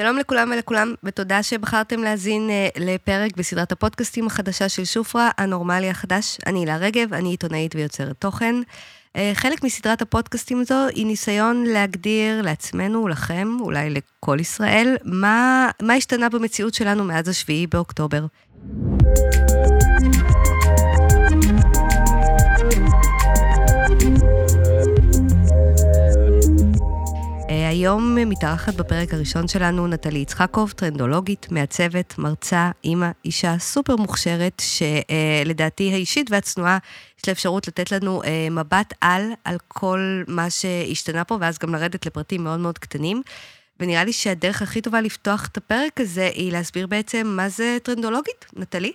שלום לכולם ולכולם, ותודה שבחרתם להאזין uh, לפרק בסדרת הפודקאסטים החדשה של שופרה, הנורמלי החדש. אני הילה רגב, אני עיתונאית ויוצרת תוכן. Uh, חלק מסדרת הפודקאסטים הזו היא ניסיון להגדיר לעצמנו, לכם, אולי לכל ישראל, מה, מה השתנה במציאות שלנו מאז השביעי באוקטובר. היום מתארחת בפרק הראשון שלנו נטלי יצחקוב, טרנדולוגית, מעצבת, מרצה, אימא, אישה סופר מוכשרת, שלדעתי האישית והצנועה, יש לה אפשרות לתת לנו אה, מבט על, על כל מה שהשתנה פה, ואז גם לרדת לפרטים מאוד מאוד קטנים. ונראה לי שהדרך הכי טובה לפתוח את הפרק הזה היא להסביר בעצם מה זה טרנדולוגית. נטלי?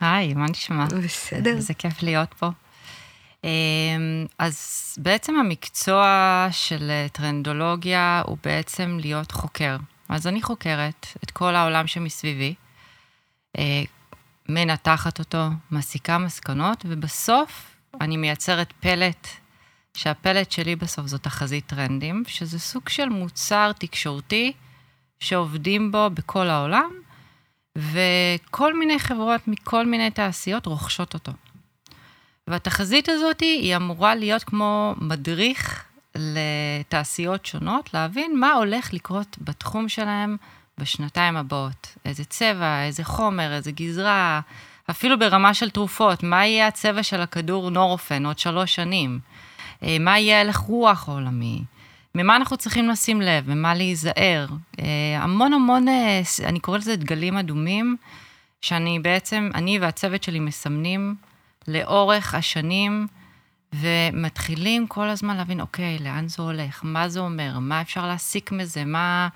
היי, מה נשמע? בסדר. איזה כיף להיות פה. אמ, אז בעצם המקצוע של אה, טרנדולוגיה הוא בעצם להיות חוקר. אז אני חוקרת את כל העולם שמסביבי, אה, מנתחת אותו, מסיקה מסקנות, ובסוף אני מייצרת פלט, שהפלט שלי בסוף זו תחזית טרנדים, שזה סוג של מוצר תקשורתי שעובדים בו בכל העולם, וכל מיני חברות מכל מיני תעשיות רוכשות אותו. והתחזית הזאת היא אמורה להיות כמו מדריך לתעשיות שונות, להבין מה הולך לקרות בתחום שלהם בשנתיים הבאות. איזה צבע, איזה חומר, איזה גזרה, אפילו ברמה של תרופות, מה יהיה הצבע של הכדור נורופן עוד שלוש שנים? אה, מה יהיה הלך רוח עולמי? ממה אנחנו צריכים לשים לב, ממה להיזהר. אה, המון המון, אה, אני קוראת לזה דגלים אדומים, שאני בעצם, אני והצוות שלי מסמנים לאורך השנים, ומתחילים כל הזמן להבין, אוקיי, לאן זה הולך, מה זה אומר, מה אפשר להסיק מזה, מה,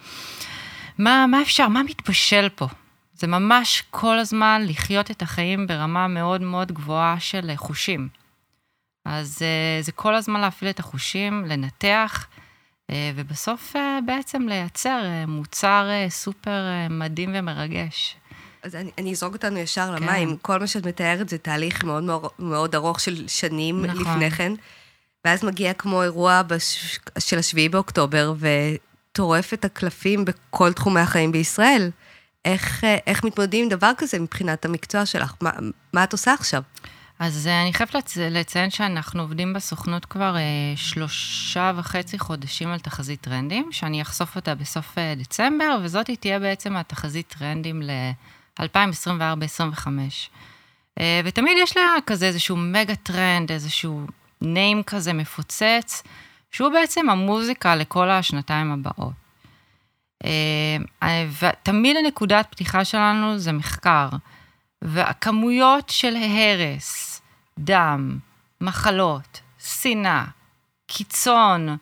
מה, מה אפשר, מה מתבשל פה. זה ממש כל הזמן לחיות את החיים ברמה מאוד מאוד גבוהה של חושים. אז אה, זה כל הזמן להפעיל את החושים, לנתח, אה, ובסוף אה, בעצם לייצר מוצר סופר מדהים ומרגש. אז אני, אני אזרוק אותנו ישר כן. למים. כל מה שאת מתארת זה תהליך מאוד מאוד, ארוך של שנים נכון. לפני כן. ואז מגיע כמו אירוע בש... של השביעי באוקטובר, וטורף את הקלפים בכל תחומי החיים בישראל. איך, איך מתמודדים עם דבר כזה מבחינת המקצוע שלך? מה, מה את עושה עכשיו? אז אה, אני חייבת לצ... לציין שאנחנו עובדים בסוכנות כבר אה, שלושה וחצי חודשים על תחזית טרנדים, שאני אחשוף אותה בסוף אה, דצמבר, וזאת תהיה בעצם התחזית טרנדים ל... 2024-2025. אה, ותמיד יש לה כזה איזשהו מגה טרנד, איזשהו name כזה מפוצץ, שהוא בעצם המוזיקה לכל השנתיים הבאות. אה, ותמיד הנקודת פתיחה שלנו זה מחקר, והכמויות של הרס, דם, מחלות, שנאה, קיצון,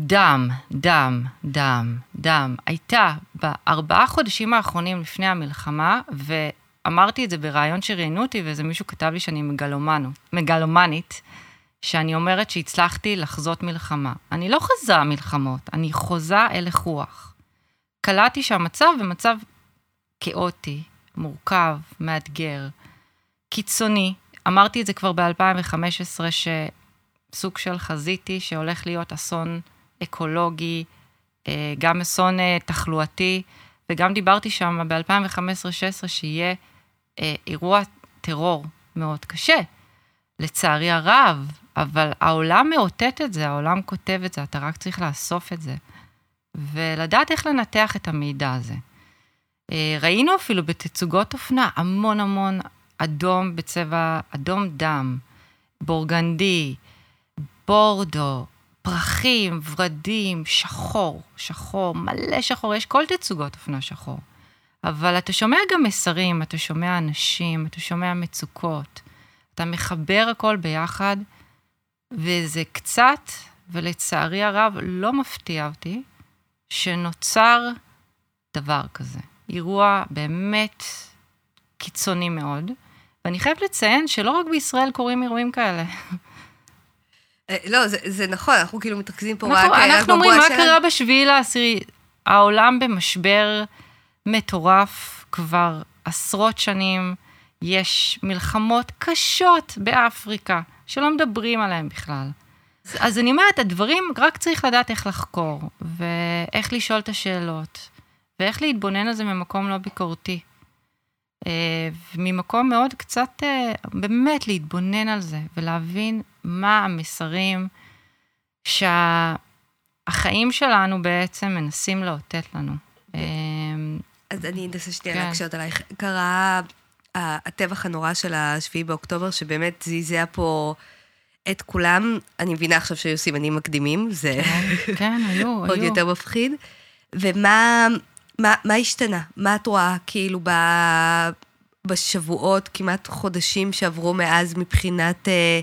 דם, דם, דם, דם, הייתה בארבעה חודשים האחרונים לפני המלחמה, ואמרתי את זה בריאיון שראיינו אותי, ואיזה מישהו כתב לי שאני מגלומנו, מגלומנית, שאני אומרת שהצלחתי לחזות מלחמה. אני לא חוזה מלחמות, אני חוזה הלך רוח. קלטתי שהמצב במצב כאוטי, מורכב, מאתגר, קיצוני. אמרתי את זה כבר ב-2015, שסוג של חזיתי שהולך להיות אסון אקולוגי, גם אסון אה, תחלואתי, וגם דיברתי שם ב-2015-2016 שיהיה אה, אירוע טרור מאוד קשה, לצערי הרב, אבל העולם מאותת את זה, העולם כותב את זה, אתה רק צריך לאסוף את זה, ולדעת איך לנתח את המידע הזה. ראינו אפילו בתצוגות אופנה המון המון אדום בצבע אדום דם, בורגנדי, בורדו, פרחים, ורדים, שחור, שחור, מלא שחור, יש כל תצוגות אופנה שחור. אבל אתה שומע גם מסרים, אתה שומע אנשים, אתה שומע מצוקות, אתה מחבר הכל ביחד, וזה קצת, ולצערי הרב, לא מפתיע אותי, שנוצר דבר כזה. אירוע באמת קיצוני מאוד, ואני חייבת לציין שלא רק בישראל קורים אירועים כאלה. אה, לא, זה, זה נכון, אנחנו כאילו מתרכזים פה אנחנו, רק... אה, אנחנו אומרים, מה קרה בשביעי לעשירי? העולם במשבר מטורף כבר עשרות שנים, יש מלחמות קשות באפריקה, שלא מדברים עליהן בכלל. אז, אני אומרת, הדברים, רק צריך לדעת איך לחקור, ואיך לשאול את השאלות, ואיך להתבונן על זה ממקום לא ביקורתי. אה, ממקום מאוד קצת, באמת להתבונן על זה ולהבין מה המסרים שהחיים שלנו בעצם מנסים לאותת לנו. אז אני אנסה שנייה כן. להקשות עלייך. קרה הטבח הנורא של השביעי באוקטובר, שבאמת זעזע פה את כולם. אני מבינה עכשיו שהיו סימנים מקדימים, זה כן, כן היו, עוד היו. יותר מפחיד. ומה מה, מה השתנה? מה את רואה כאילו ב, בשבועות, כמעט חודשים שעברו מאז מבחינת אה,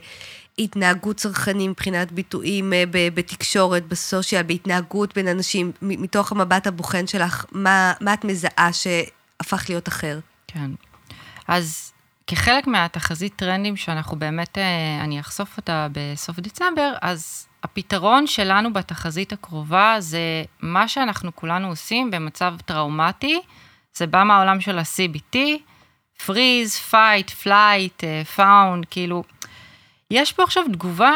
התנהגות צרכנים, מבחינת ביטויים אה, בתקשורת, בסושיאל, בהתנהגות בין אנשים, מתוך המבט הבוחן שלך, מה, מה את מזהה שהפך להיות אחר? כן. אז כחלק מהתחזית טרנדים שאנחנו באמת, אה, אני אחשוף אותה בסוף דצמבר, אז הפתרון שלנו בתחזית הקרובה זה מה שאנחנו כולנו עושים במצב טראומטי, זה בא מהעולם של ה-CBT, freeze, fight, flight, uh, fawn, כאילו, יש פה עכשיו תגובה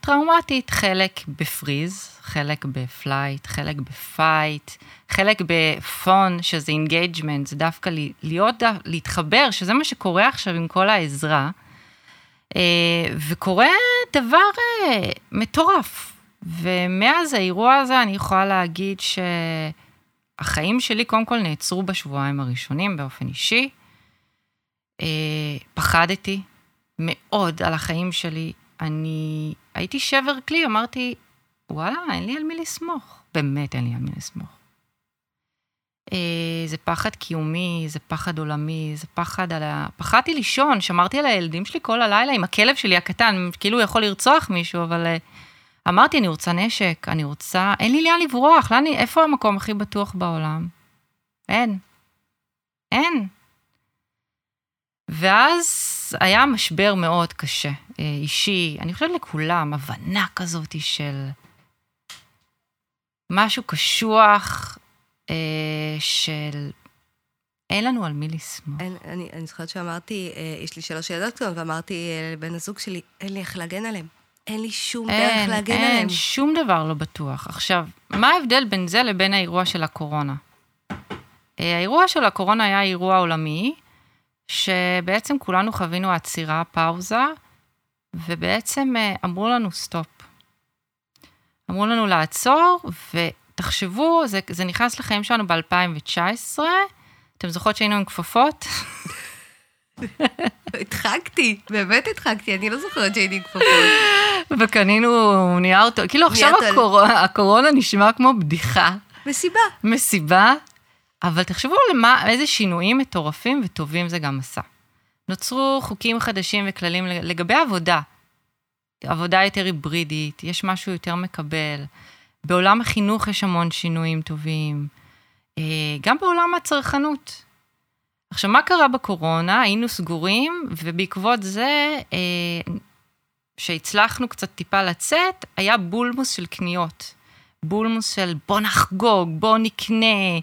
טראומטית, חלק ב freeze, חלק ב flight, חלק ב fight, חלק ב fawn, שזה engagement, זה דווקא להיות, להתחבר, שזה מה שקורה עכשיו עם כל העזרה. אה, וקורה דבר אה, מטורף. ומאז האירוע הזה אני יכולה להגיד שהחיים שלי קודם כל נעצרו בשבועיים הראשונים באופן אישי. אה, פחדתי מאוד על החיים שלי. אני הייתי שבר כלי, אמרתי, וואלה, אין לי על מי לסמוך. באמת אין לי על מי לסמוך. אה, זה פחד קיומי, זה פחד עולמי, זה פחד על ה... פחדתי לישון, שמרתי על הילדים שלי כל הלילה עם הכלב שלי הקטן, כאילו הוא יכול לרצוח מישהו, אבל אה, אמרתי, אני רוצה נשק, אני רוצה... אין לי לאן לברוח, לאן... איפה המקום הכי בטוח בעולם? אין. אין. ואז היה משבר מאוד קשה, אה, אישי, אני חושבת לכולם, הבנה כזאת של משהו קשוח, אה, של אין לנו על מי לסמוך. אין, אני, אני זוכרת שאמרתי, אה, יש לי שלוש ילדות קטנות, ואמרתי אה, לבן הזוג שלי, אין לי איך להגן עליהם. אין לי שום אין, דרך להגן אין, עליהם. אין, שום דבר לא בטוח. עכשיו, מה ההבדל בין זה לבין האירוע של הקורונה? אה, האירוע של הקורונה היה אירוע עולמי, שבעצם כולנו חווינו עצירה, פאוזה, ובעצם אה, אמרו לנו סטופ. אמרו לנו לעצור, ו... תחשבו, זה, זה נכנס לחיים שלנו ב-2019, אתם זוכרות שהיינו עם כפפות? הדחקתי, באמת הדחקתי, אני לא זוכרת שהייתי עם כפפות. וקנינו נייר, כאילו עכשיו הקורונה נשמע כמו בדיחה. מסיבה. מסיבה, אבל תחשבו למה, איזה שינויים מטורפים וטובים זה גם עשה. נוצרו חוקים חדשים וכללים לגבי עבודה. עבודה יותר היברידית, יש משהו יותר מקבל. בעולם החינוך יש המון שינויים טובים, אה, גם בעולם הצרכנות. עכשיו, מה קרה בקורונה? היינו סגורים, ובעקבות זה, אה, שהצלחנו קצת טיפה לצאת, היה בולמוס של קניות. בולמוס של בוא נחגוג, בוא נקנה,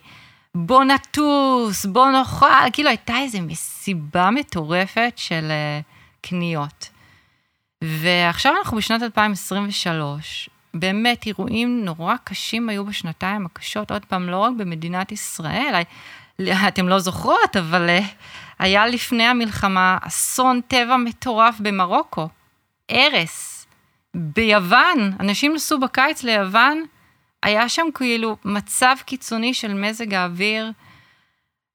בוא נטוס, בוא נאכל, כאילו הייתה איזו מסיבה מטורפת של uh, קניות. ועכשיו אנחנו בשנת 2023, באמת אירועים נורא קשים היו בשנתיים הקשות, עוד פעם, לא רק במדינת ישראל, אתם לא זוכרות, אבל אה, היה לפני המלחמה אסון טבע מטורף במרוקו, הרס, ביוון, אנשים נסעו בקיץ ליוון, היה שם כאילו מצב קיצוני של מזג האוויר,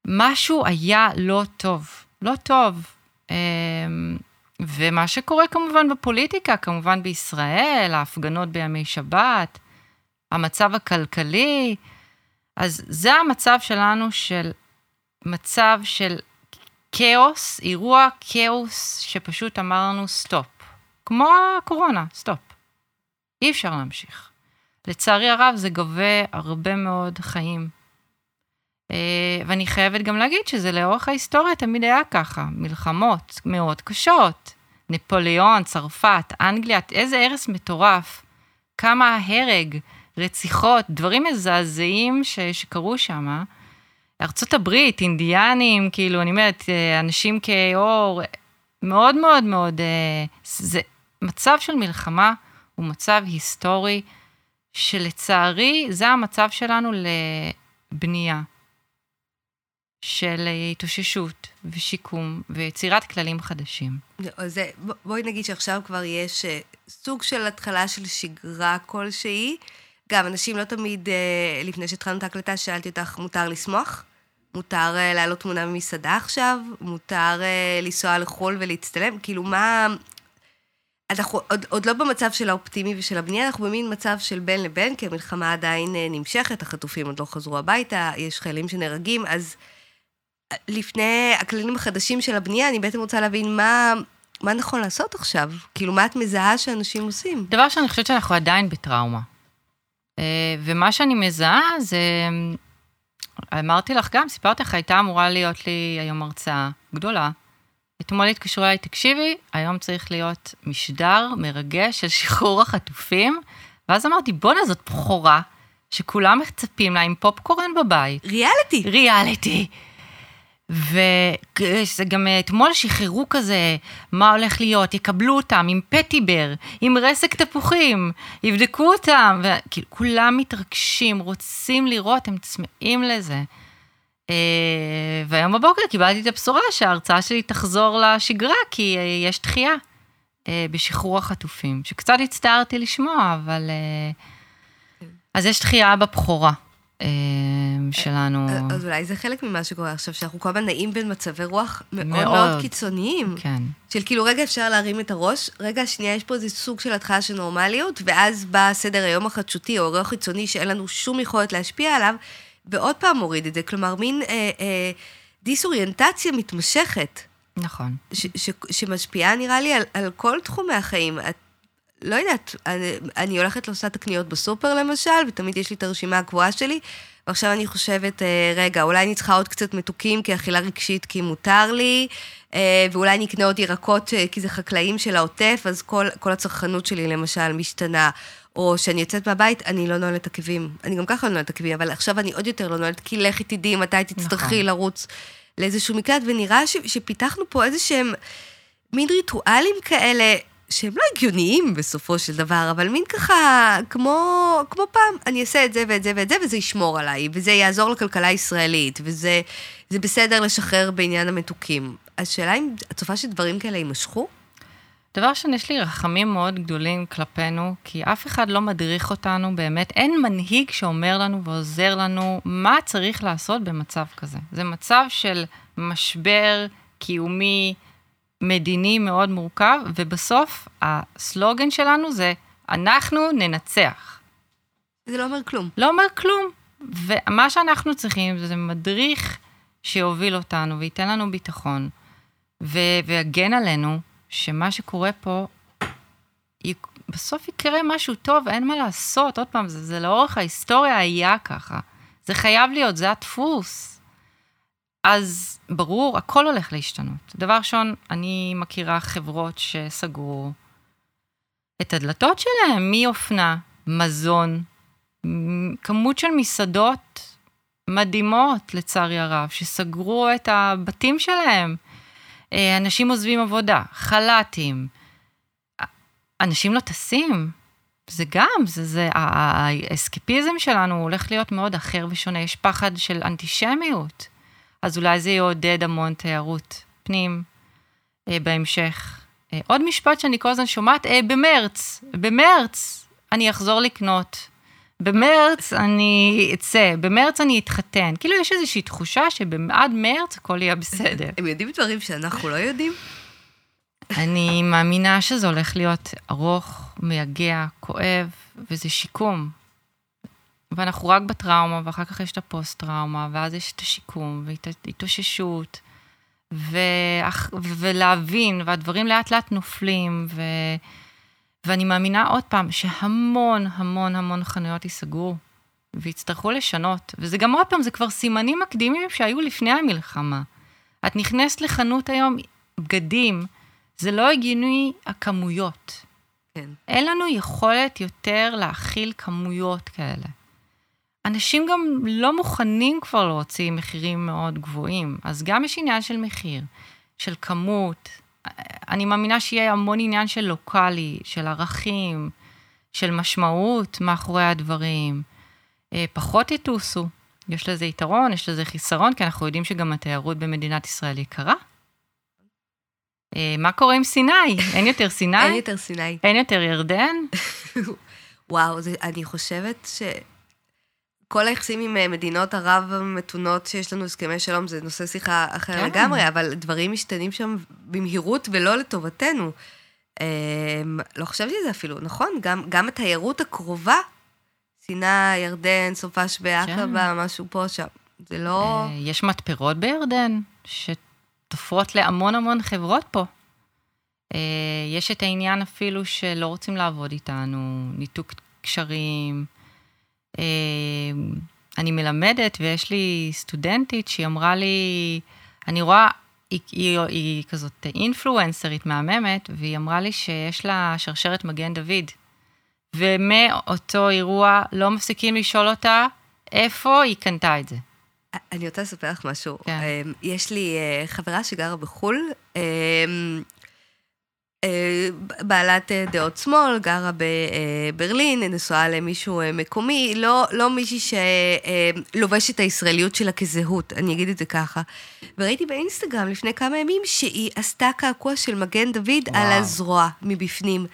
משהו היה לא טוב, לא טוב. אמ, ומה שקורה כמובן בפוליטיקה, כמובן בישראל, ההפגנות בימי שבת, המצב הכלכלי, אז זה המצב שלנו של מצב של כאוס, אירוע כאוס שפשוט אמרנו סטופ. כמו הקורונה, סטופ. אי אפשר להמשיך. לצערי הרב זה גובה הרבה מאוד חיים. אה, ואני חייבת גם להגיד שזה לאורך ההיסטוריה תמיד היה ככה, מלחמות מאוד קשות. נפוליאון, צרפת, אנגליה, איזה הרס מטורף. כמה הרג, רציחות, דברים מזעזעים ש, שקרו שם. ארצות הברית, אינדיאנים, כאילו, אני אומרת, אה, אנשים כאור, מאוד מאוד מאוד, אה, זה מצב של מלחמה הוא מצב היסטורי, שלצערי זה המצב שלנו לבנייה. של התאוששות ושיקום ויצירת כללים חדשים. אז בואי נגיד שעכשיו כבר יש אה, סוג של התחלה של שגרה כלשהי. גם אנשים לא תמיד, אה, לפני שהתחלנו את ההקלטה, שאלתי אותך, מותר לשמוח? מותר להעלות תמונה ממסעדה עכשיו? מותר לנסוע לחו"ל ולהצטלם? כאילו, מה... אנחנו עוד, עוד לא במצב של האופטימי ושל הבנייה, אנחנו במין מצב של בין לבין, כי המלחמה עדיין נמשכת, החטופים עוד לא חזרו הביתה, יש חיילים שנהרגים, אז לפני הכללים החדשים של הבנייה, אני בעצם רוצה להבין מה, מה נכון לעשות עכשיו. כאילו, מה את מזהה שאנשים עושים? דבר שאני חושבת שאנחנו עדיין בטראומה. אה, ומה שאני מזהה זה, אמרתי לך גם, סיפרתי לך, הייתה אמורה להיות לי היום הרצאה גדולה. אתמול התקשרו אליי, תקשיבי, היום צריך להיות משדר מרגש של שחרור החטופים. ואז אמרתי, בואנה, זאת בכורה, שכולם מצפים לה עם פופקורן בבית. ריאליטי. ריאליטי. וגם אתמול שחררו כזה, מה הולך להיות, יקבלו אותם עם פטיבר, עם רסק תפוחים, יבדקו אותם, וכאילו כולם מתרגשים, רוצים לראות, הם צמאים לזה. אה, והיום בבוקר קיבלתי את הבשורה שההרצאה שלי תחזור לשגרה, כי אה, יש דחייה אה, בשחרור החטופים, שקצת הצטערתי לשמוע, אבל... אז יש דחייה בבכורה. שלנו. אז אולי זה חלק ממה שקורה עכשיו, שאנחנו כל הזמן נעים בין מצבי רוח מאוד מאוד, מאוד קיצוניים. כן. של כאילו, רגע אפשר להרים את הראש, רגע שנייה יש פה איזה סוג של התחלה של נורמליות, ואז בא סדר היום החדשותי או אירוע חיצוני שאין לנו שום יכולת להשפיע עליו, ועוד פעם מוריד את זה. כלומר, מין אה, אה, דיסאוריינטציה מתמשכת. נכון. ש, ש, שמשפיעה, נראה לי, על, על כל תחומי החיים. את לא יודעת, אני, אני הולכת לעושה את הקניות בסופר למשל, ותמיד יש לי את הרשימה הקבועה שלי, ועכשיו אני חושבת, אה, רגע, אולי אני צריכה עוד קצת מתוקים כאכילה רגשית כי מותר לי, אה, ואולי אני אקנה עוד ירקות אה, כי זה חקלאים של העוטף, אז כל, כל הצרכנות שלי למשל משתנה. או שאני יוצאת מהבית, אני לא נועלת עקבים. אני גם ככה לא נועלת עקבים, אבל עכשיו אני עוד יותר לא נועלת, כי לכי תדעי מתי תצטרכי נכון. לרוץ לאיזשהו מקלט, ונראה ש, שפיתחנו פה איזה שהם מין ריטואלים כאלה. שהם לא הגיוניים בסופו של דבר, אבל מין ככה, כמו, כמו פעם, אני אעשה את זה ואת זה ואת זה, וזה ישמור עליי, וזה יעזור לכלכלה הישראלית, וזה בסדר לשחרר בעניין המתוקים. השאלה אם את צופה שדברים כאלה יימשכו? דבר ראשון, יש לי רחמים מאוד גדולים כלפינו, כי אף אחד לא מדריך אותנו באמת. אין מנהיג שאומר לנו ועוזר לנו מה צריך לעשות במצב כזה. זה מצב של משבר קיומי, מדיני מאוד מורכב, ובסוף הסלוגן שלנו זה, אנחנו ננצח. זה לא אומר כלום. לא אומר כלום. ומה שאנחנו צריכים זה מדריך שיוביל אותנו וייתן לנו ביטחון, ו- ויגן עלינו, שמה שקורה פה, י- בסוף יקרה משהו טוב, אין מה לעשות. עוד פעם, זה, זה לאורך ההיסטוריה היה ככה. זה חייב להיות, זה הדפוס. אז ברור, הכל הולך להשתנות. דבר ראשון, אני מכירה חברות שסגרו את הדלתות שלהם מאופנה, מזון, כמות של מסעדות מדהימות, לצערי הרב, שסגרו את הבתים שלהם. אה, אנשים עוזבים עבודה, חל"תים. אנשים לא טסים. זה גם, זה, זה, האסקפיזם שלנו הולך להיות מאוד אחר ושונה. יש פחד של אנטישמיות. אז אולי זה יעודד המון תיירות פנים אה, בהמשך. אה, עוד משפט שאני כל הזמן שומעת, אה, במרץ, במרץ אני אחזור לקנות. במרץ אני אצא, במרץ אני אתחתן. כאילו, יש איזושהי תחושה שעד מרץ הכל יהיה בסדר. הם יודעים דברים שאנחנו לא יודעים? אני מאמינה שזה הולך להיות ארוך, מייגע, כואב, וזה שיקום. ואנחנו רק בטראומה, ואחר כך יש את הפוסט-טראומה, ואז יש את השיקום, והתאוששות, ו... ולהבין, והדברים לאט לאט נופלים, ו... ואני מאמינה עוד פעם שהמון המון המון חנויות ייסגרו, ויצטרכו לשנות. וזה גם עוד פעם, זה כבר סימנים מקדימים שהיו לפני המלחמה. את נכנסת לחנות היום, בגדים, זה לא הגיוני הכמויות. כן. אין לנו יכולת יותר להכיל כמויות כאלה. אנשים גם לא מוכנים כבר להוציא מחירים מאוד גבוהים, אז גם יש עניין של מחיר, של כמות. אני מאמינה שיהיה המון עניין של לוקאלי, של ערכים, של משמעות מאחורי הדברים. אה, פחות יטוסו, יש לזה יתרון, יש לזה חיסרון, כי אנחנו יודעים שגם התיירות במדינת ישראל יקרה. אה, מה קורה עם סיני? אין יותר סיני? אין יותר סיני. אין יותר ירדן? וואו, זה, אני חושבת ש... כל היחסים עם אה, מדינות ערב המתונות שיש לנו הסכמי שלום, זה נושא שיחה אחר כן. לגמרי, אבל דברים משתנים שם במהירות ולא לטובתנו. אה, לא חשבתי על זה אפילו, נכון? גם, גם התיירות הקרובה, סיני, ירדן, סופש בעקבה, משהו פה, שם. זה לא... אה, יש מתפרות בירדן, שתופרות להמון המון חברות פה. יש את העניין אפילו שלא רוצים לעבוד איתנו, ניתוק קשרים. אה, אני מלמדת ויש לי סטודנטית שהיא אמרה לי, אני רואה, היא, היא, היא כזאת אינפלואנסרית מהממת, והיא אמרה לי שיש לה שרשרת מגן דוד. ומאותו אירוע לא מפסיקים לשאול אותה איפה היא קנתה את זה. אני רוצה לספר לך משהו. כן. אמ, יש לי אה, חברה שגרה בחו"ל, אמ, בעלת אה, דעות שמאל, גרה בברלין, נשואה למישהו אה, מקומי, לא, לא מישהי שלובשת את הישראליות שלה כזהות, אני אגיד את זה ככה. וראיתי באינסטגרם לפני כמה ימים שהיא עשתה קעקוע של מגן דוד וואו. על הזרוע מבפנים.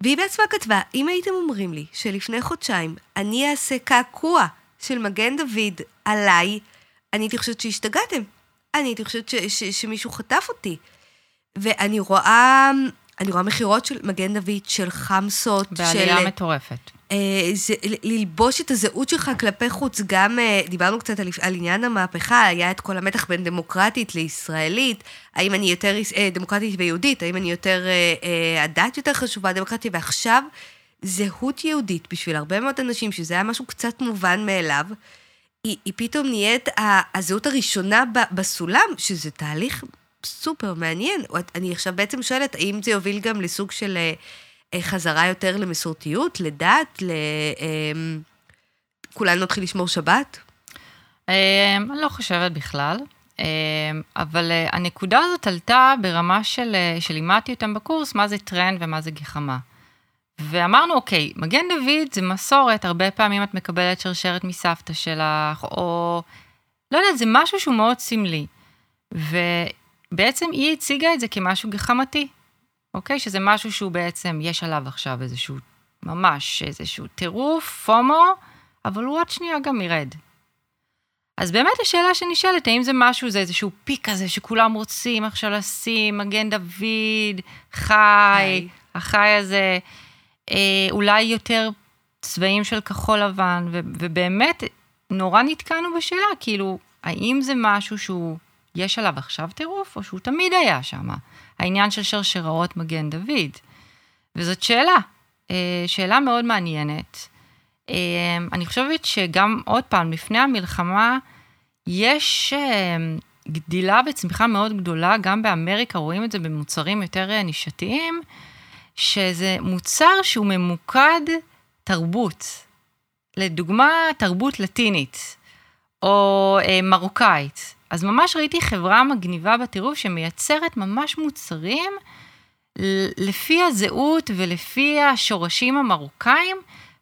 והיא בעצמה כתבה, אם הייתם אומרים לי שלפני חודשיים אני אעשה קעקוע של מגן דוד עליי, אני הייתי חושבת שהשתגעתם. אני הייתי חושבת ש- ש- שמישהו חטף אותי. ואני רואה, אני רואה מכירות של מגן דוד, של חמסות, בעלייה של... מטורפת. אה, זה, ללבוש את הזהות שלך כלפי חוץ, גם אה, דיברנו קצת על, על עניין המהפכה, היה את כל המתח בין דמוקרטית לישראלית, האם אני יותר אה, דמוקרטית ויהודית, האם אני יותר, אה, אה, הדת יותר חשובה, דמוקרטיה, ועכשיו זהות יהודית בשביל הרבה מאוד אנשים, שזה היה משהו קצת מובן מאליו, היא, היא פתאום נהיית הזהות הראשונה ב- בסולם, שזה תהליך סופר מעניין. אני עכשיו בעצם שואלת, האם זה יוביל גם לסוג של אה, אה, חזרה יותר למסורתיות, לדת, ל... אה, כולנו נתחיל לשמור שבת? אה, אני לא חושבת בכלל, אה, אבל אה, הנקודה הזאת עלתה ברמה של, שלימדתי אותם בקורס, מה זה טרנד ומה זה גחמה. ואמרנו, אוקיי, מגן דוד זה מסורת, הרבה פעמים את מקבלת שרשרת מסבתא שלך, או לא יודעת, זה משהו שהוא מאוד סמלי. ובעצם היא הציגה את זה כמשהו גחמתי, אוקיי? שזה משהו שהוא בעצם, יש עליו עכשיו איזשהו, ממש איזשהו טירוף, פומו, אבל הוא עוד שנייה גם ירד. אז באמת השאלה שנשאלת, האם זה משהו, זה איזשהו פיק כזה שכולם רוצים עכשיו לשים, מגן דוד, חי, החי הזה, אה, אולי יותר צבעים של כחול לבן, ו- ובאמת נורא נתקענו בשאלה, כאילו, האם זה משהו שהוא, יש עליו עכשיו טירוף, או שהוא תמיד היה שם? העניין של שרשראות מגן דוד. וזאת שאלה, אה, שאלה מאוד מעניינת. אה, אני חושבת שגם, עוד פעם, לפני המלחמה, יש אה, גדילה וצמיחה מאוד גדולה, גם באמריקה רואים את זה במוצרים יותר נישתיים, שזה מוצר שהוא ממוקד תרבות. לדוגמה, תרבות לטינית, או מרוקאית. אז ממש ראיתי חברה מגניבה בטירוף שמייצרת ממש מוצרים לפי הזהות ולפי השורשים המרוקאים,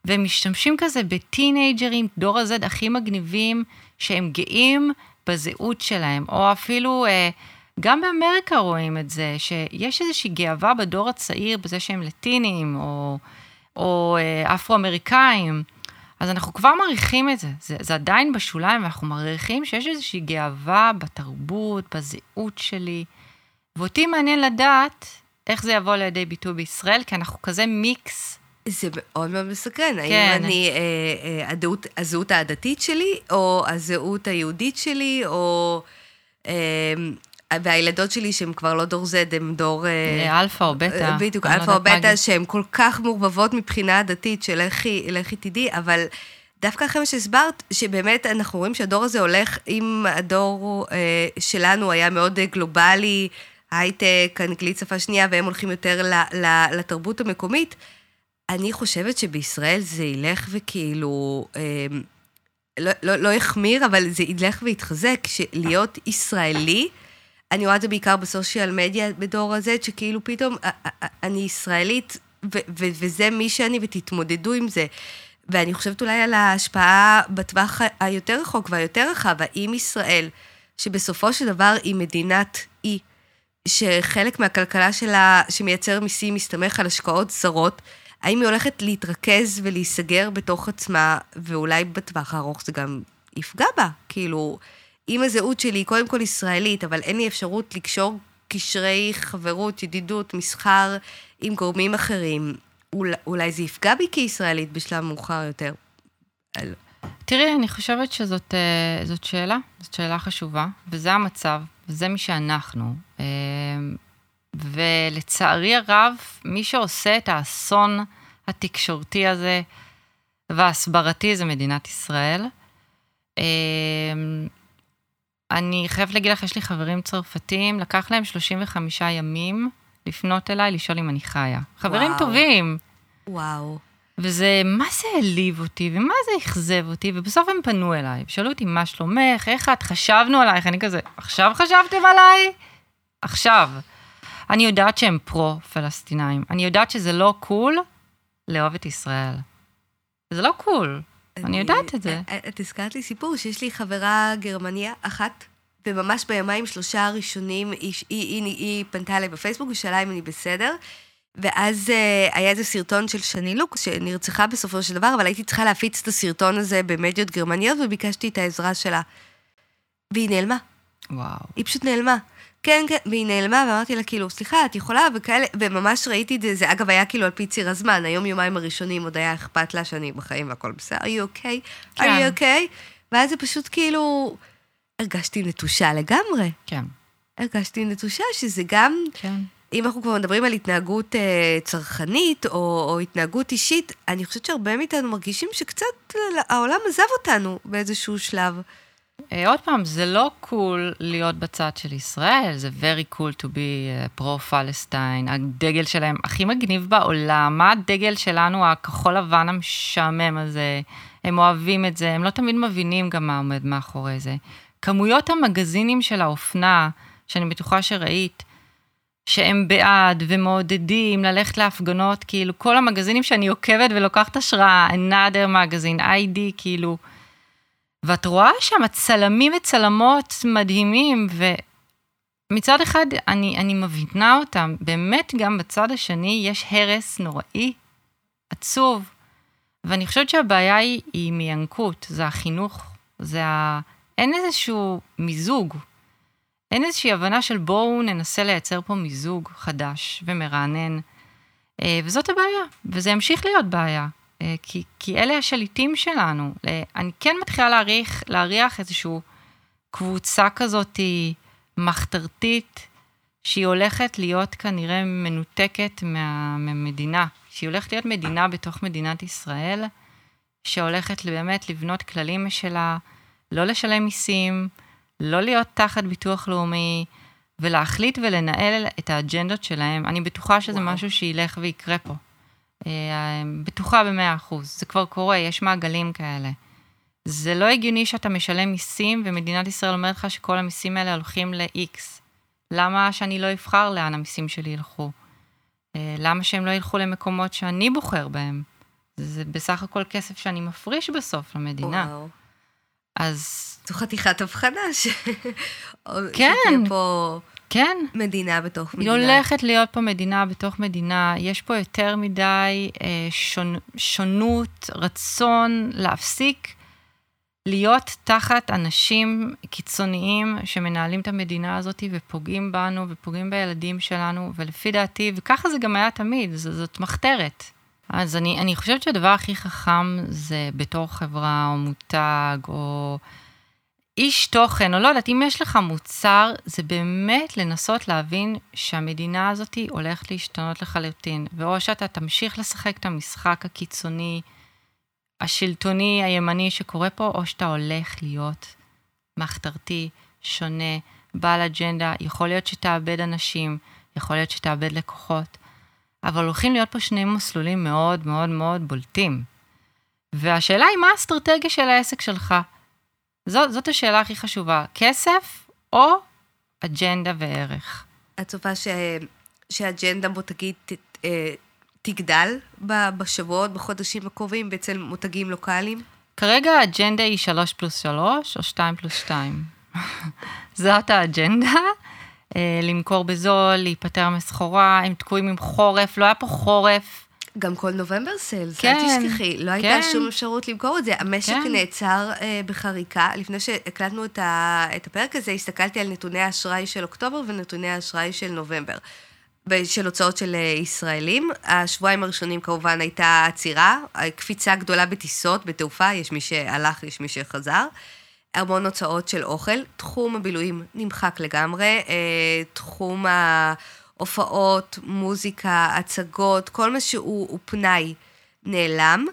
והם משתמשים כזה בטינג'רים, דור הזד הכי מגניבים, שהם גאים בזהות שלהם, או אפילו, אה, גם באמריקה רואים את זה, שיש איזושהי גאווה בדור הצעיר בזה שהם לטינים, או, או אה, אפרו-אמריקאים. אז אנחנו כבר מעריכים את זה. זה, זה עדיין בשוליים, ואנחנו מעריכים שיש איזושהי גאווה בתרבות, בזהות שלי. ואותי מעניין לדעת איך זה יבוא לידי ביטוי בישראל, כי אנחנו כזה מיקס. זה מאוד מאוד מסקרן. כן. האם אני, אה, אה, הדעות, הזהות העדתית שלי, או הזהות היהודית שלי, או... אה, והילדות שלי, שהן כבר לא דור Z, הן דור... אה, אלפא או בטא. אה, בדיוק, לא אלפא או בטא. שהן כל כך מעורבבות מבחינה דתית, שלכי לכי תדעי, אבל דווקא אחרי מה שהסברת, שבאמת אנחנו רואים שהדור הזה הולך, אם הדור אה, שלנו היה מאוד אה, גלובלי, הייטק, אנגלית שפה שנייה, והם הולכים יותר ל, ל, לתרבות המקומית, אני חושבת שבישראל זה ילך וכאילו, אה, לא, לא, לא יחמיר, אבל זה ילך ויתחזק, שלהיות ישראלי, אני רואה את זה בעיקר בסושיאל מדיה בדור הזה, שכאילו פתאום אני ישראלית, ו- ו- וזה מי שאני, ותתמודדו עם זה. ואני חושבת אולי על ההשפעה בטווח היותר רחוק והיותר רחב, האם ישראל, שבסופו של דבר היא מדינת אי, שחלק מהכלכלה שלה, שמייצר מיסים, מסתמך על השקעות זרות, האם היא הולכת להתרכז ולהיסגר בתוך עצמה, ואולי בטווח הארוך זה גם יפגע בה? כאילו, אם הזהות שלי היא קודם כל ישראלית, אבל אין לי אפשרות לקשור קשרי חברות, ידידות, מסחר עם גורמים אחרים, אולי, אולי זה יפגע בי כישראלית בשלב מאוחר יותר. תראי, אני חושבת שזאת אה, זאת שאלה, זאת שאלה חשובה, וזה המצב, וזה מי שאנחנו. אה, ולצערי הרב, מי שעושה את האסון התקשורתי הזה וההסברתי זה מדינת ישראל. אני חייבת להגיד לך, יש לי חברים צרפתים, לקח להם 35 ימים לפנות אליי, לשאול אם אני חיה. חברים וואו. טובים. וואו. וזה, מה זה העליב אותי, ומה זה אכזב אותי, ובסוף הם פנו אליי, שאלו אותי, מה שלומך, איך את, חשבנו עלייך, אני כזה, עכשיו חשבתם עליי? עכשיו. אני יודעת שהם פרו-פלסטינאים, אני יודעת שזה לא קול לאהוב את ישראל. זה לא קול, אני יודעת את זה. את הזכרת לי סיפור שיש לי חברה גרמניה אחת, וממש ביומיים שלושה הראשונים היא, היא, היא, היא, היא פנתה אליי בפייסבוק ושאלה אם אני בסדר. ואז uh, היה איזה סרטון של שני לוק, שנרצחה בסופו של דבר, אבל הייתי צריכה להפיץ את הסרטון הזה במדיות גרמניות, וביקשתי את העזרה שלה. והיא נעלמה. וואו. היא פשוט נעלמה. כן, כן, והיא נעלמה, ואמרתי לה, כאילו, סליחה, את יכולה, וכאלה, וממש ראיתי את זה, זה אגב היה כאילו על פי ציר הזמן, היום יומיים הראשונים עוד היה אכפת לה שאני בחיים והכל בסדר, are you okay? are כן. you okay? ואז זה פשוט כאילו, הרגשתי נטושה לגמרי. כן, הרגשתי נטושה, שזה גם, כן. אם אנחנו כבר מדברים על התנהגות אה, צרכנית או, או התנהגות אישית, אני חושבת שהרבה מאיתנו מרגישים שקצת העולם עזב אותנו באיזשהו שלב. אה, עוד פעם, זה לא קול להיות בצד של ישראל, זה very cool to be פרו-פלסטיין, הדגל שלהם הכי מגניב בעולם, מה הדגל שלנו, הכחול לבן המשעמם הזה, הם אוהבים את זה, הם לא תמיד מבינים גם מה עומד מאחורי זה. כמויות המגזינים של האופנה, שאני בטוחה שראית, שהם בעד ומעודדים ללכת להפגנות, כאילו כל המגזינים שאני עוקבת ולוקחת השראה, another magazine, ID, כאילו, ואת רואה שם צלמים וצלמות מדהימים, ומצד אחד אני, אני מבינה אותם, באמת גם בצד השני יש הרס נוראי, עצוב, ואני חושבת שהבעיה היא, היא מינקות, זה החינוך, זה ה... אין איזשהו מיזוג, אין איזושהי הבנה של בואו ננסה לייצר פה מיזוג חדש ומרענן, אה, וזאת הבעיה, וזה ימשיך להיות בעיה. אה, כי, כי אלה השליטים שלנו. אה, אני כן מתחילה להעריך, להריח איזושהי קבוצה כזאת מחתרתית, שהיא הולכת להיות כנראה מנותקת מה, מהמדינה, שהיא הולכת להיות מדינה בתוך מדינת ישראל, שהולכת באמת לבנות כללים משלה, לא לשלם מיסים, לא להיות תחת ביטוח לאומי, ולהחליט ולנהל את האג'נדות שלהם. אני בטוחה שזה וואו. משהו שילך ויקרה פה. אה, בטוחה במאה אחוז, זה כבר קורה, יש מעגלים כאלה. זה לא הגיוני שאתה משלם מיסים ומדינת ישראל אומרת לך שכל המיסים האלה הולכים ל-X. למה שאני לא אבחר לאן המיסים שלי ילכו? אה, למה שהם לא ילכו למקומות שאני בוחר בהם? זה בסך הכל כסף שאני מפריש בסוף למדינה. וואו. אז זו חתיכת הבחנה ש... כן. שתהיה פה כן, מדינה בתוך היא מדינה. הולכת להיות פה מדינה בתוך מדינה, יש פה יותר מדי אה, שונ, שונות, רצון להפסיק להיות תחת אנשים קיצוניים שמנהלים את המדינה הזאת ופוגעים בנו ופוגעים בילדים שלנו, ולפי דעתי, וככה זה גם היה תמיד, ז, זאת מחתרת. אז אני, אני חושבת שהדבר הכי חכם זה בתור חברה או מותג או איש תוכן, או לא יודעת, אם יש לך מוצר, זה באמת לנסות להבין שהמדינה הזאת הולכת להשתנות לחלוטין, ואו שאתה תמשיך לשחק את המשחק הקיצוני, השלטוני, הימני שקורה פה, או שאתה הולך להיות מחתרתי, שונה, בעל אג'נדה, יכול להיות שתאבד אנשים, יכול להיות שתאבד לקוחות, אבל הולכים להיות פה שני מסלולים מאוד מאוד מאוד בולטים. והשאלה היא, מה האסטרטגיה של העסק שלך? זאת, זאת השאלה הכי חשובה, כסף או אג'נדה וערך? את צופה ש... שהאג'נדה בוא תגיד, ת... אה, תגדל בשבועות, בחודשים הקרובים, אצל מותגים לוקאליים? כרגע האג'נדה היא 3 פלוס 3 או 2 פלוס 2. זאת האג'נדה. אה, למכור בזול, להיפטר מסחורה, הם תקועים עם חורף, לא היה פה חורף. גם כל נובמבר סיילס, כן, אל תשכחי, לא כן. הייתה שום אפשרות למכור את זה. המשק כן. נעצר אה, בחריקה. לפני שהקלטנו את, ה, את הפרק הזה, הסתכלתי על נתוני האשראי של אוקטובר ונתוני האשראי של נובמבר. של הוצאות של אה, ישראלים. השבועיים הראשונים כמובן הייתה עצירה, קפיצה גדולה בטיסות, בתעופה, יש מי שהלך, יש מי שחזר. המון הוצאות של אוכל. תחום הבילויים נמחק לגמרי. אה, תחום ההופעות, מוזיקה, הצגות, כל מה שהוא פנאי נעלם.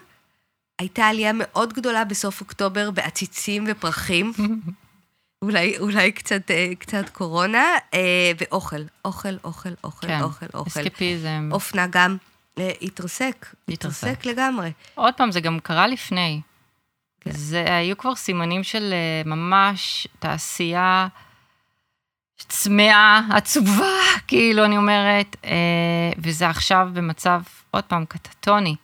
הייתה עלייה מאוד גדולה בסוף אוקטובר בעציצים ופרחים. אולי, אולי קצת, אה, קצת קורונה, אה, ואוכל, אוכל, אוכל, אוכל, כן, אוכל, אוכל. אסקפיזם. אופנה גם התרסק, התרסק לגמרי. עוד פעם, זה גם קרה לפני. כן. זה היו כבר סימנים של אה, ממש תעשייה צמאה, עצובה, כאילו, אני אומרת, אה, וזה עכשיו במצב, עוד פעם, קטטוני.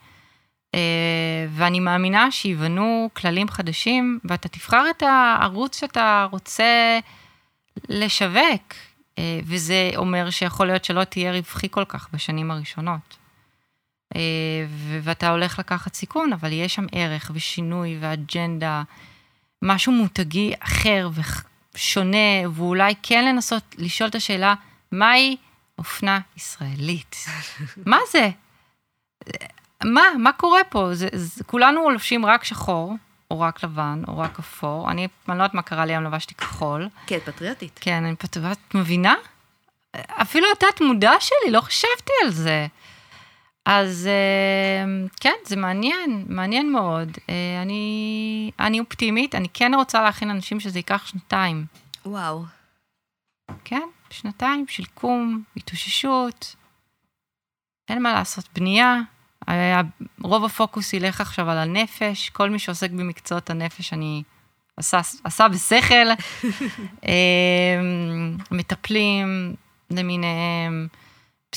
אה, ואני מאמינה שיבנו כללים חדשים, ואתה תבחר את הערוץ שאתה רוצה לשווק, וזה אומר שיכול להיות שלא תהיה רווחי כל כך בשנים הראשונות. אה, ואתה הולך לקחת סיכון, אבל יש שם ערך ושינוי ואג'נדה, משהו מותגי אחר ושונה, ואולי כן לנסות לשאול את השאלה, מהי אופנה ישראלית? מה זה? מה, מה קורה פה? זה, זה, כולנו לובשים רק שחור, או רק לבן, או רק אפור. אני, אני לא יודעת מה קרה לי, היום לבשתי כחול. כן, פטריוטית. כן, אני פטריוטית, את מבינה? אפילו התת מודע שלי, לא חשבתי על זה. אז אה, כן, זה מעניין, מעניין מאוד. אה, אני, אני אופטימית, אני כן רוצה להכין אנשים שזה ייקח שנתיים. וואו. כן, שנתיים של קום, התאוששות, אין מה לעשות, בנייה. רוב הפוקוס ילך עכשיו על הנפש, כל מי שעוסק במקצועות הנפש, אני עשה, עשה בשכל. אה, מטפלים למיניהם.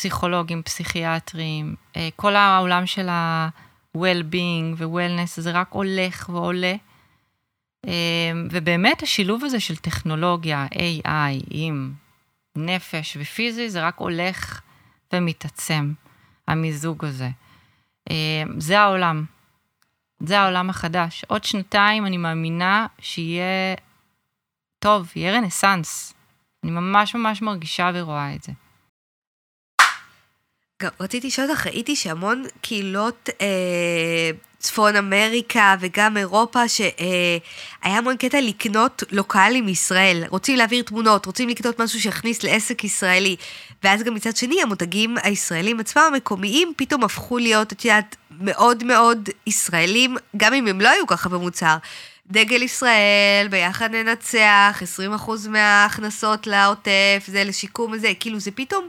פסיכולוגים, פסיכיאטרים, אה, כל העולם של ה-well-being ו-wellness זה רק הולך ועולה. אה, ובאמת השילוב הזה של טכנולוגיה, AI, עם נפש ופיזי, זה רק הולך ומתעצם, המיזוג הזה. אה, זה העולם. זה העולם החדש. עוד שנתיים אני מאמינה שיהיה טוב, יהיה רנסאנס. אני ממש ממש מרגישה ורואה את זה. גם רציתי לשאול אותך, ראיתי שהמון קהילות אה, צפון אמריקה וגם אירופה, שהיה אה, המון קטע לקנות לוקאלי מישראל. רוצים להעביר תמונות, רוצים לקנות משהו שיכניס לעסק ישראלי. ואז גם מצד שני, המותגים הישראלים עצמם, המקומיים, פתאום הפכו להיות, את יודעת, מאוד מאוד ישראלים, גם אם הם לא היו ככה במוצר. דגל ישראל, ביחד ננצח, 20% מההכנסות לעוטף, זה לשיקום הזה, כאילו זה פתאום,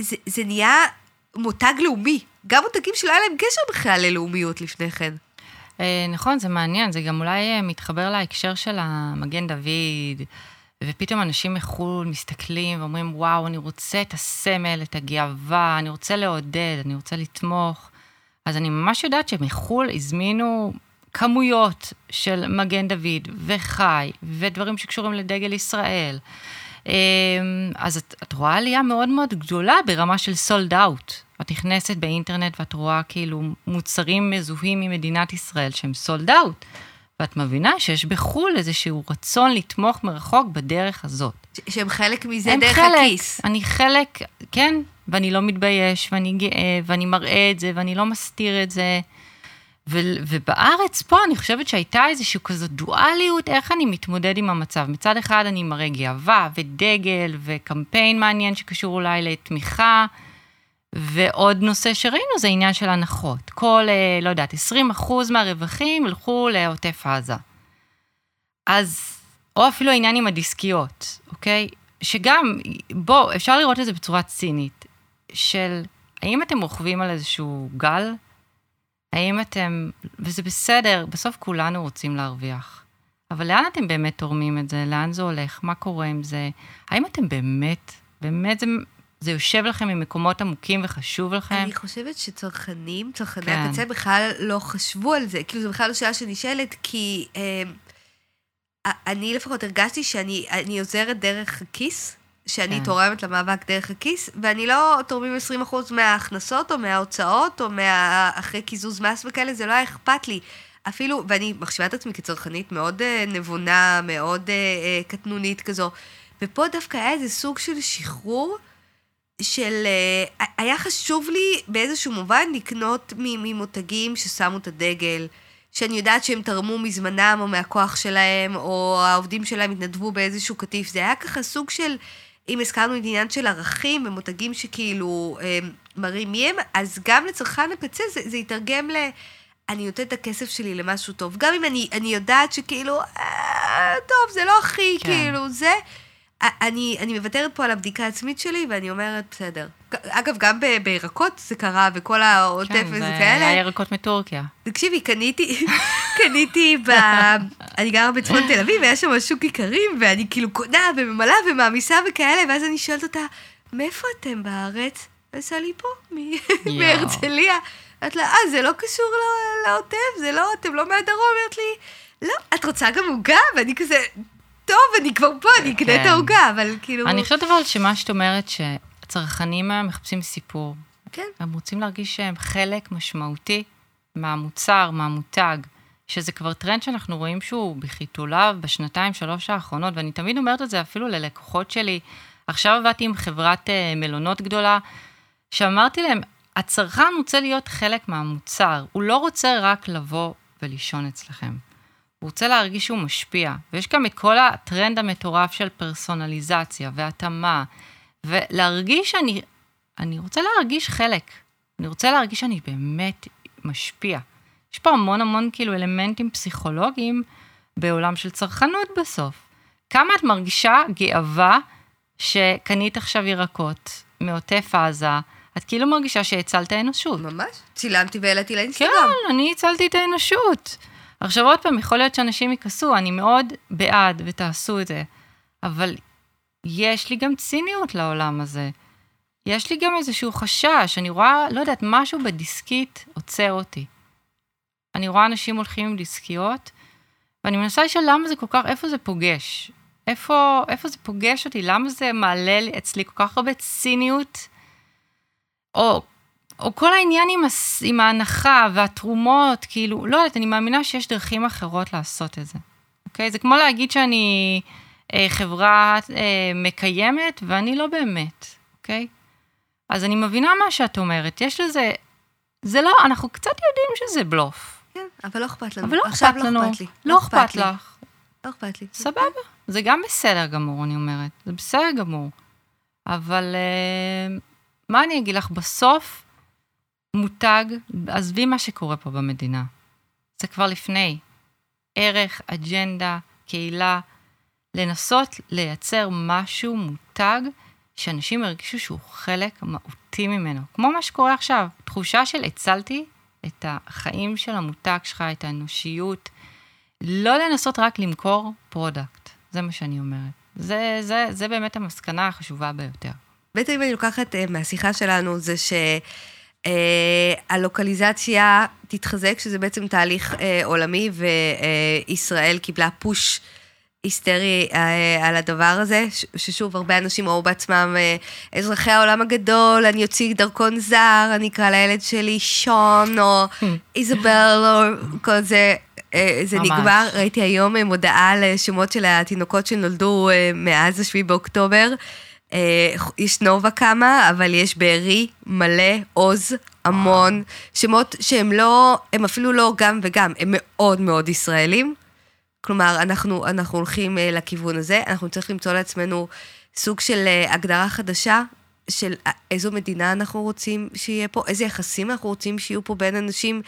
זה, זה נהיה מותג לאומי. גם מותגים שלא היה להם קשר בכלל ללאומיות לפני כן. אה, נכון, זה מעניין, זה גם אולי אה, מתחבר להקשר של המגן דוד, ופתאום אנשים מחו"ל מסתכלים ואומרים, וואו, אני רוצה את הסמל, את הגאווה, אני רוצה לעודד, אני רוצה לתמוך. אז אני ממש יודעת שמחו"ל הזמינו כמויות של מגן דוד וחי, ודברים שקשורים לדגל ישראל. אה, אז את, את רואה עלייה מאוד מאוד גדולה ברמה של סולד אאוט. את נכנסת באינטרנט ואת רואה כאילו מוצרים מזוהים ממדינת ישראל שהם סולד אאוט. ואת מבינה שיש בחו"ל איזשהו רצון לתמוך מרחוק בדרך הזאת. שהם חלק מזה דרך חלק, הכיס. אני חלק, כן, ואני לא מתבייש, ואני גאה, ואני מראה את זה, ואני לא מסתיר את זה. ו- ובארץ פה אני חושבת שהייתה איזושהי כזאת דואליות, איך אני מתמודד עם המצב. מצד אחד אני מראה גאווה ודגל וקמפיין מעניין שקשור אולי לתמיכה. ועוד נושא שראינו זה עניין של הנחות. כל, אה, לא יודעת, 20 אחוז מהרווחים ילכו לעוטף עזה. אז, או אפילו העניין עם הדיסקיות, אוקיי? שגם, בוא, אפשר לראות את זה בצורה צינית, של האם אתם רוכבים על איזשהו גל? האם אתם, וזה בסדר, בסוף כולנו רוצים להרוויח. אבל לאן אתם באמת תורמים את זה? לאן זה הולך? מה קורה עם זה? האם אתם באמת, באמת זה זה יושב לכם ממקומות עמוקים וחשוב לכם. אני חושבת שצרכנים, צרכני כן. הקצה בכלל לא חשבו על זה. כאילו, זו בכלל לא שאלה שנשאלת, כי אה, אני לפחות הרגשתי שאני אני עוזרת דרך הכיס, שאני כן. תורמת למאבק דרך הכיס, ואני לא תורמים 20% מההכנסות או מההוצאות או מה... אחרי קיזוז מס וכאלה, זה לא היה אכפת לי. אפילו, ואני מחשיבה את עצמי כצרכנית מאוד אה, נבונה, מאוד אה, אה, קטנונית כזו, ופה דווקא היה איזה סוג של שחרור. של... אה, היה חשוב לי באיזשהו מובן לקנות ממותגים ששמו את הדגל, שאני יודעת שהם תרמו מזמנם או מהכוח שלהם, או העובדים שלהם התנדבו באיזשהו קטיף. זה היה ככה סוג של, אם הזכרנו את העניין של ערכים ומותגים שכאילו אה, מראים מי הם, אז גם לצרכן הקצה זה, זה יתרגם ל... אני נותנת את הכסף שלי למשהו טוב. גם אם אני, אני יודעת שכאילו, אה, טוב, זה לא הכי, כן. כאילו, זה... אני, אני מוותרת פה על הבדיקה העצמית שלי, ואני אומרת, בסדר. אגב, גם ב- בירקות זה קרה, וכל העוטף כן, וזה זה כאלה. היה ירקות מטורקיה. תקשיבי, קניתי, קניתי ב... אני גרה בצפון תל אביב, והיה שם שוק איכרים, ואני כאילו קונה וממלאה ומעמיסה וכאלה, ואז אני שואלת אותה, מאיפה אתם בארץ? עשה לי פה, מהרצליה. אמרת לה, אה, זה לא קשור לא- לעוטף, זה לא, אתם לא מהדרום? אומרת לי, לא, את רוצה גם עוגה? ואני כזה, טוב, אני כבר פה, אני אקנה את כן. העוגה, אבל כאילו... אני חושבת אבל שמה שאת אומרת, שהצרכנים היום מחפשים סיפור. כן. הם רוצים להרגיש שהם חלק משמעותי מהמוצר, מהמותג, שזה כבר טרנד שאנחנו רואים שהוא בחיתוליו בשנתיים, שלוש האחרונות, ואני תמיד אומרת את זה אפילו ללקוחות שלי. עכשיו עבדתי עם חברת אה, מלונות גדולה, שאמרתי להם, הצרכן רוצה להיות חלק מהמוצר, הוא לא רוצה רק לבוא ולישון אצלכם. הוא רוצה להרגיש שהוא משפיע, ויש גם את כל הטרנד המטורף של פרסונליזציה והתאמה, ולהרגיש שאני, אני רוצה להרגיש חלק, אני רוצה להרגיש שאני באמת משפיע. יש פה המון המון כאילו אלמנטים פסיכולוגיים בעולם של צרכנות בסוף. כמה את מרגישה גאווה שקנית עכשיו ירקות מעוטף עזה, את כאילו מרגישה שהצלת האנושות. ממש. צילמתי והעליתי לאינסטגרם. כן, אני הצלתי את האנושות. עכשיו עוד פעם, יכול להיות שאנשים יכעסו, אני מאוד בעד ותעשו את זה, אבל יש לי גם ציניות לעולם הזה. יש לי גם איזשהו חשש, אני רואה, לא יודעת, משהו בדיסקית עוצר אותי. אני רואה אנשים הולכים עם דיסקיות, ואני מנסה לשאול למה זה כל כך, איפה זה פוגש? איפה, איפה זה פוגש אותי? למה זה מעלה לי אצלי כל כך הרבה ציניות? או, או כל העניין עם, הס, עם ההנחה והתרומות, כאילו, לא יודעת, אני מאמינה שיש דרכים אחרות לעשות את זה. אוקיי? זה כמו להגיד שאני אה, חברה אה, מקיימת, ואני לא באמת, אוקיי? אז אני מבינה מה שאת אומרת, יש לזה, זה לא, אנחנו קצת יודעים שזה בלוף. כן, אבל לא אכפת לנו. אבל לא אכפת לנו, לא אכפת לי. לא אכפת לי. לך. לא אכפת לי. סבבה, זה גם בסדר גמור, אני אומרת, זה בסדר גמור. אבל אה, מה אני אגיד לך, בסוף מותג, עזבי מה שקורה פה במדינה, זה כבר לפני. ערך, אג'נדה, קהילה, לנסות לייצר משהו, מותג, שאנשים ירגישו שהוא חלק מהותי ממנו. כמו מה שקורה עכשיו, תחושה של הצלתי את החיים של המותג שלך, את האנושיות. לא לנסות רק למכור product, זה מה שאני אומרת. זה, זה, זה באמת המסקנה החשובה ביותר. בעצם אם אני לוקחת אה, מהשיחה שלנו, זה שהלוקליזציה תתחזק, שזה בעצם תהליך אה, עולמי, וישראל קיבלה פוש היסטרי אה, על הדבר הזה, ששוב, הרבה אנשים ראו בעצמם אה, אזרחי העולם הגדול, אני אוציא דרכון זר, אני אקרא לילד שלי שון, או איזבל, או כל זה. אה, זה ממש. נגמר, ראיתי היום אה, מודעה לשמות של התינוקות שנולדו אה, מאז השביעי באוקטובר. אה, יש נובה כמה, אבל יש בארי מלא, עוז, המון, שמות שהם לא, הם אפילו לא גם וגם, הם מאוד מאוד ישראלים. כלומר, אנחנו, אנחנו הולכים אה, לכיוון הזה, אנחנו צריכים למצוא לעצמנו סוג של אה, הגדרה חדשה של אה, איזו מדינה אנחנו רוצים שיהיה פה, איזה יחסים אנחנו רוצים שיהיו פה בין אנשים,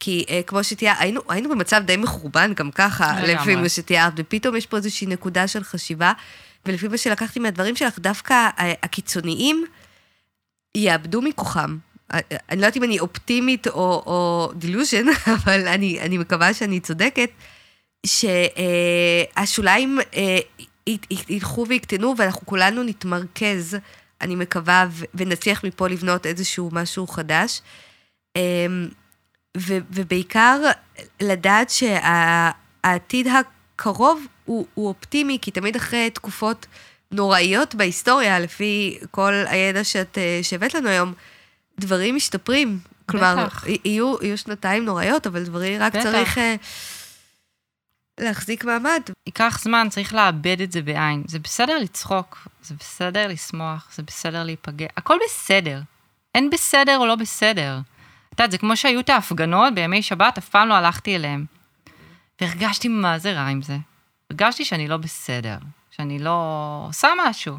כי אה, כמו שתיארת, היינו, היינו במצב די מחורבן גם ככה. לפי מה שתיארת, ופתאום יש פה איזושהי נקודה של חשיבה, ולפי מה שלקחתי מהדברים שלך, דווקא אה, הקיצוניים יאבדו מכוחם. אה, אה, אני לא יודעת אם אני אופטימית או, או דילוז'ן, אבל אני, אני מקווה שאני צודקת, שהשוליים ילכו ויקטנו ואנחנו כולנו נתמרכז אני מקווה, ונצליח מפה לבנות איזשהו משהו חדש. אמ, ובעיקר לדעת שהעתיד הקרוב הוא, הוא אופטימי, כי תמיד אחרי תקופות נוראיות בהיסטוריה, לפי כל הידע שאת, אה, שהבאת לנו היום, דברים משתפרים. כלומר, בטח. יהיו, יהיו שנתיים נוראיות, אבל דברים רק בטח. צריך... אה, להחזיק מעמד. ייקח זמן, צריך לאבד את זה בעין. זה בסדר לצחוק, זה בסדר לשמוח, זה בסדר להיפגע, הכל בסדר. אין בסדר או לא בסדר. את יודעת, זה כמו שהיו את ההפגנות בימי שבת, אף פעם לא הלכתי אליהם. והרגשתי מה זה רע עם זה. הרגשתי שאני לא בסדר, שאני לא עושה משהו.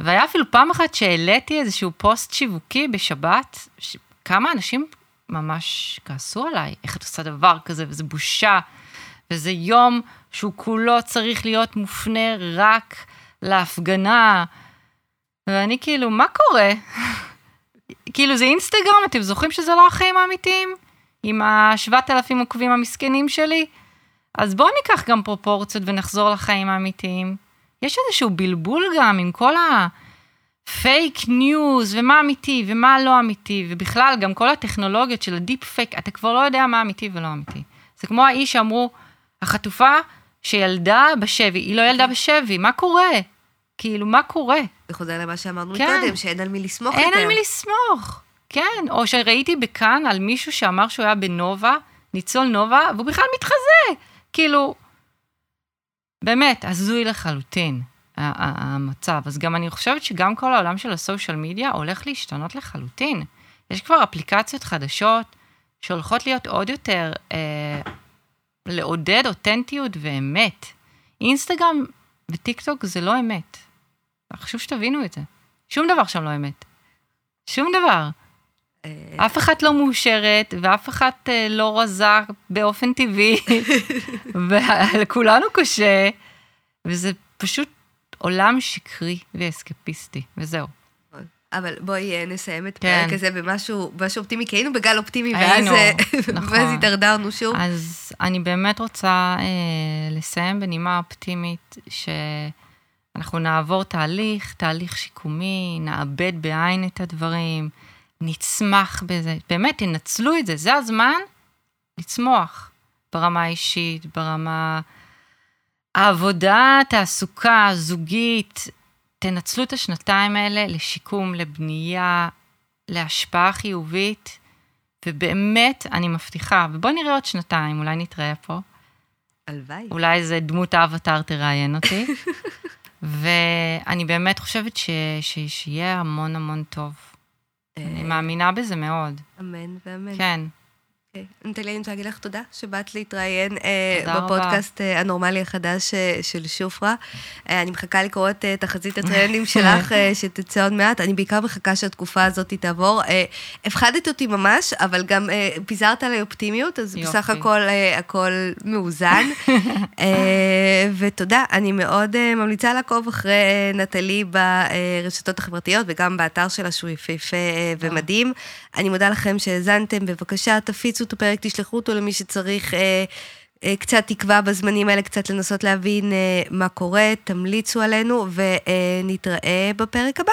והיה אפילו פעם אחת שהעליתי איזשהו פוסט שיווקי בשבת, ש... כמה אנשים ממש כעסו עליי, איך את עושה דבר כזה, וזה בושה. וזה יום שהוא כולו צריך להיות מופנה רק להפגנה. ואני כאילו, מה קורה? כאילו, זה אינסטגרם, אתם זוכרים שזה לא החיים האמיתיים? עם השבעת אלפים עוקבים המסכנים שלי? אז בואו ניקח גם פרופורציות ונחזור לחיים האמיתיים. יש איזשהו בלבול גם עם כל הפייק ניוז, ומה אמיתי ומה לא אמיתי, ובכלל, גם כל הטכנולוגיות של הדיפ פייק, אתה כבר לא יודע מה אמיתי ולא אמיתי. זה כמו האיש שאמרו, החטופה שילדה בשבי, היא לא ילדה בשבי, מה קורה? כאילו, מה קורה? זה חוזר למה שאמרנו כן. קודם, שאין על מי לסמוך אין יותר. אין על מי לסמוך, כן. או שראיתי בכאן על מישהו שאמר שהוא היה בנובה, ניצול נובה, והוא בכלל מתחזה. כאילו, באמת, הזוי לחלוטין, המצב. אז גם אני חושבת שגם כל העולם של הסושיאל מדיה הולך להשתנות לחלוטין. יש כבר אפליקציות חדשות שהולכות להיות עוד יותר אה, לעודד אותנטיות ואמת. אינסטגרם וטיק טוק זה לא אמת. חשוב שתבינו את זה. שום דבר שם לא אמת. שום דבר. אה, אף אחת לא מאושרת, ואף אחת אה, לא רזה באופן טבעי, ולכולנו קשה, וזה פשוט עולם שקרי ואסקפיסטי, וזהו. אבל בואי אה, נסיים את הפרק כן. הזה במשהו, במשהו אופטימי, כי היינו בגל אופטימי, היינו, ואז, נכון. ואז התדרדרנו שוב. אז אני באמת רוצה אה, לסיים בנימה אופטימית, שאנחנו נעבור תהליך, תהליך שיקומי, נאבד בעין את הדברים, נצמח בזה, באמת, תנצלו את זה, זה הזמן לצמוח ברמה האישית, ברמה... העבודה, תעסוקה, זוגית, תנצלו את השנתיים האלה לשיקום, לבנייה, להשפעה חיובית, ובאמת, אני מבטיחה, ובואו נראה עוד שנתיים, אולי נתראה פה. הלוואי. אולי איזה דמות האבטר תראיין אותי. ואני באמת חושבת ש... ש... שיהיה המון המון טוב. אני מאמינה בזה מאוד. אמן ואמן. כן. אוקיי. נטלי, אני רוצה להגיד לך תודה שבאת להתראיין אה, בפודקאסט אה, הנורמלי החדש אה, של שופרה. אני מחכה לקרוא את תחזית הטרנדים שלך, שתצא עוד מעט. אני בעיקר מחכה שהתקופה הזאת תעבור. הפחדת אותי ממש, אבל גם פיזרת עליי אופטימיות, אז בסך הכל הכל מאוזן. ותודה, אני מאוד ממליצה לעקוב אחרי נטלי ברשתות החברתיות וגם באתר שלה, שהוא יפהפה ומדהים. אני מודה לכם שהאזנתם, בבקשה תפיצו את הפרק, תשלחו אותו למי שצריך אה, אה, קצת תקווה בזמנים האלה, קצת לנסות להבין אה, מה קורה, תמליצו עלינו ונתראה בפרק הבא.